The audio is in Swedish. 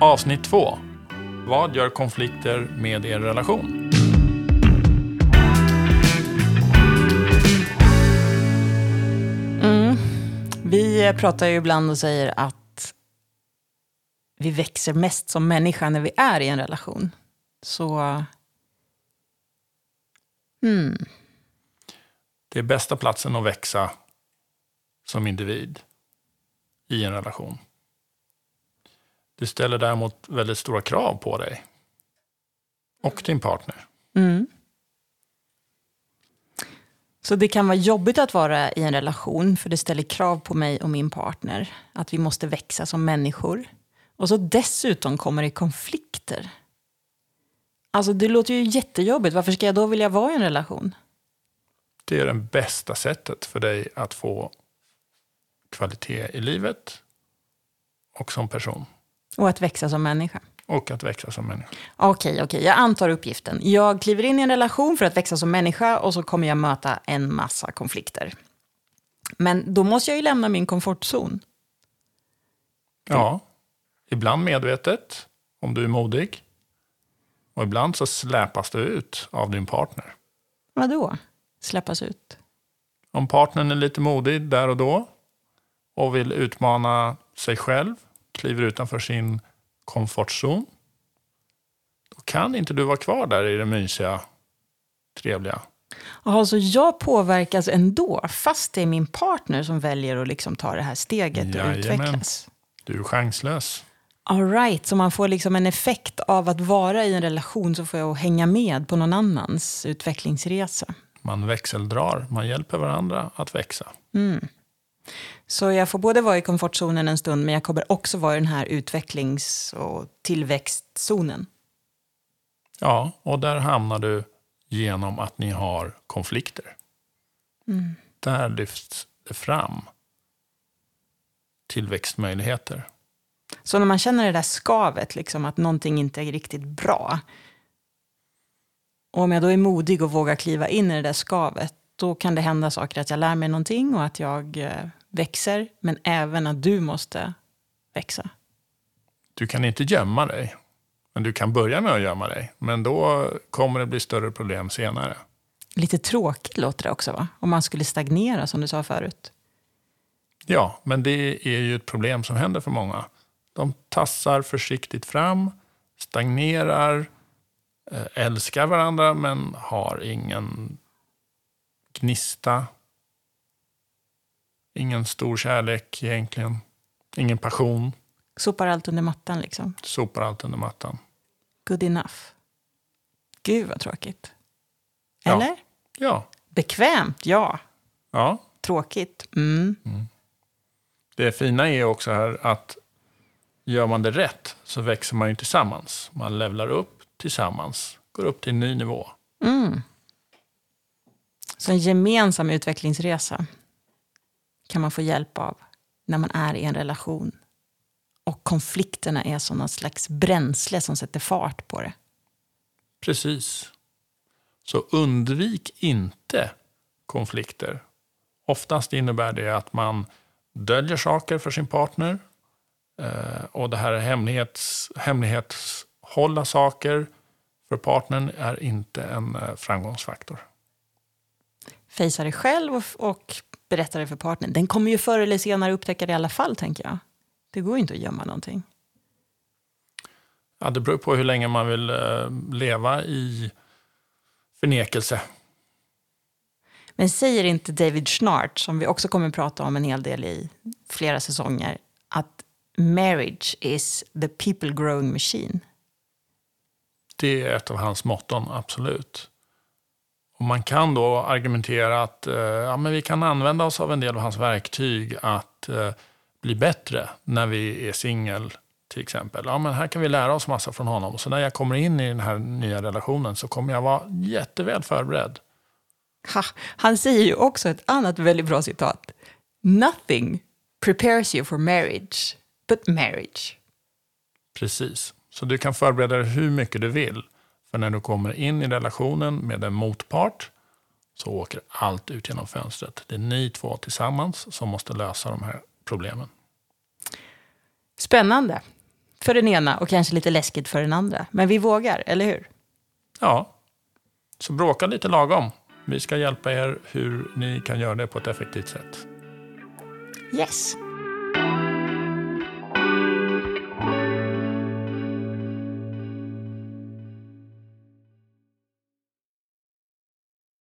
Avsnitt 2. Vad gör konflikter med er relation? Vi pratar ju ibland och säger att vi växer mest som människa när vi är i en relation. Så... Hmm. Det är bästa platsen att växa som individ i en relation. Det ställer däremot väldigt stora krav på dig och din partner. Mm. Så det kan vara jobbigt att vara i en relation för det ställer krav på mig och min partner. Att vi måste växa som människor. Och så dessutom kommer det konflikter. Alltså det låter ju jättejobbigt. Varför ska jag då vilja vara i en relation? Det är det bästa sättet för dig att få kvalitet i livet och som person. Och att växa som människa. Och att växa som människa. Okej, okay, okej. Okay. Jag antar uppgiften. Jag kliver in i en relation för att växa som människa och så kommer jag möta en massa konflikter. Men då måste jag ju lämna min komfortzon. Ja, ibland medvetet, om du är modig. Och ibland så släpas du ut av din partner. Vadå? Släppas ut? Om partnern är lite modig där och då och vill utmana sig själv, kliver utanför sin komfortzon. Då kan inte du vara kvar där i det mysiga, trevliga. Jaha, så jag påverkas ändå, fast det är min partner som väljer att liksom ta det här steget och Jajamän. utvecklas? Du är chanslös. All right, så man får liksom en effekt av att vara i en relation så får jag hänga med på någon annans utvecklingsresa. Man växeldrar, man hjälper varandra att växa. Mm. Så jag får både vara i komfortzonen en stund, men jag kommer också vara i den här utvecklings och tillväxtzonen. Ja, och där hamnar du genom att ni har konflikter. Mm. Där lyfts det fram tillväxtmöjligheter. Så när man känner det där skavet, liksom, att någonting inte är riktigt bra. Och om jag då är modig och vågar kliva in i det där skavet, då kan det hända saker, att jag lär mig någonting och att jag eh, växer, men även att du måste växa. Du kan inte gömma dig, men du kan börja med att gömma dig. Men då kommer det bli större problem senare. Lite tråkigt låter det också, va? Om man skulle stagnera, som du sa förut. Ja, men det är ju ett problem som händer för många. De tassar försiktigt fram, stagnerar, eh, älskar varandra men har ingen gnista. Ingen stor kärlek egentligen. Ingen passion. Sopar allt under mattan liksom? Sopar allt under mattan. Good enough. Gud vad tråkigt. Eller? Ja. ja. Bekvämt, ja. Ja. Tråkigt. Mm. Mm. Det fina är också här att gör man det rätt så växer man ju tillsammans. Man levlar upp tillsammans, går upp till en ny nivå. Mm. Så en gemensam utvecklingsresa kan man få hjälp av när man är i en relation. Och konflikterna är som någon slags bränsle som sätter fart på det. Precis. Så undvik inte konflikter. Oftast innebär det att man döljer saker för sin partner. Eh, och det här hemlighets, hemlighetshålla saker för partnern är inte en eh, framgångsfaktor fejsa det själv och, och berätta det för partnern. Den kommer ju förr eller senare upptäcka det i alla fall, tänker jag. Det går ju inte att gömma någonting. Ja, det beror på hur länge man vill uh, leva i förnekelse. Men säger inte David Schnart, som vi också kommer att prata om en hel del i flera säsonger, att marriage is the people growing machine? Det är ett av hans motton, absolut. Och man kan då argumentera att eh, ja, men vi kan använda oss av en del av hans verktyg att eh, bli bättre när vi är singel till exempel. Ja, men här kan vi lära oss massa från honom. Så när jag kommer in i den här nya relationen så kommer jag vara jätteväl förberedd. Ha, han säger ju också ett annat väldigt bra citat. Nothing prepares you for marriage but marriage. Precis. Så du kan förbereda dig hur mycket du vill. För när du kommer in i relationen med en motpart så åker allt ut genom fönstret. Det är ni två tillsammans som måste lösa de här problemen. Spännande. för den ena och kanske lite läskigt för den andra. Men vi vågar, eller hur? Ja, så bråka lite lagom. Vi ska hjälpa er hur ni kan göra det på ett effektivt sätt. Yes!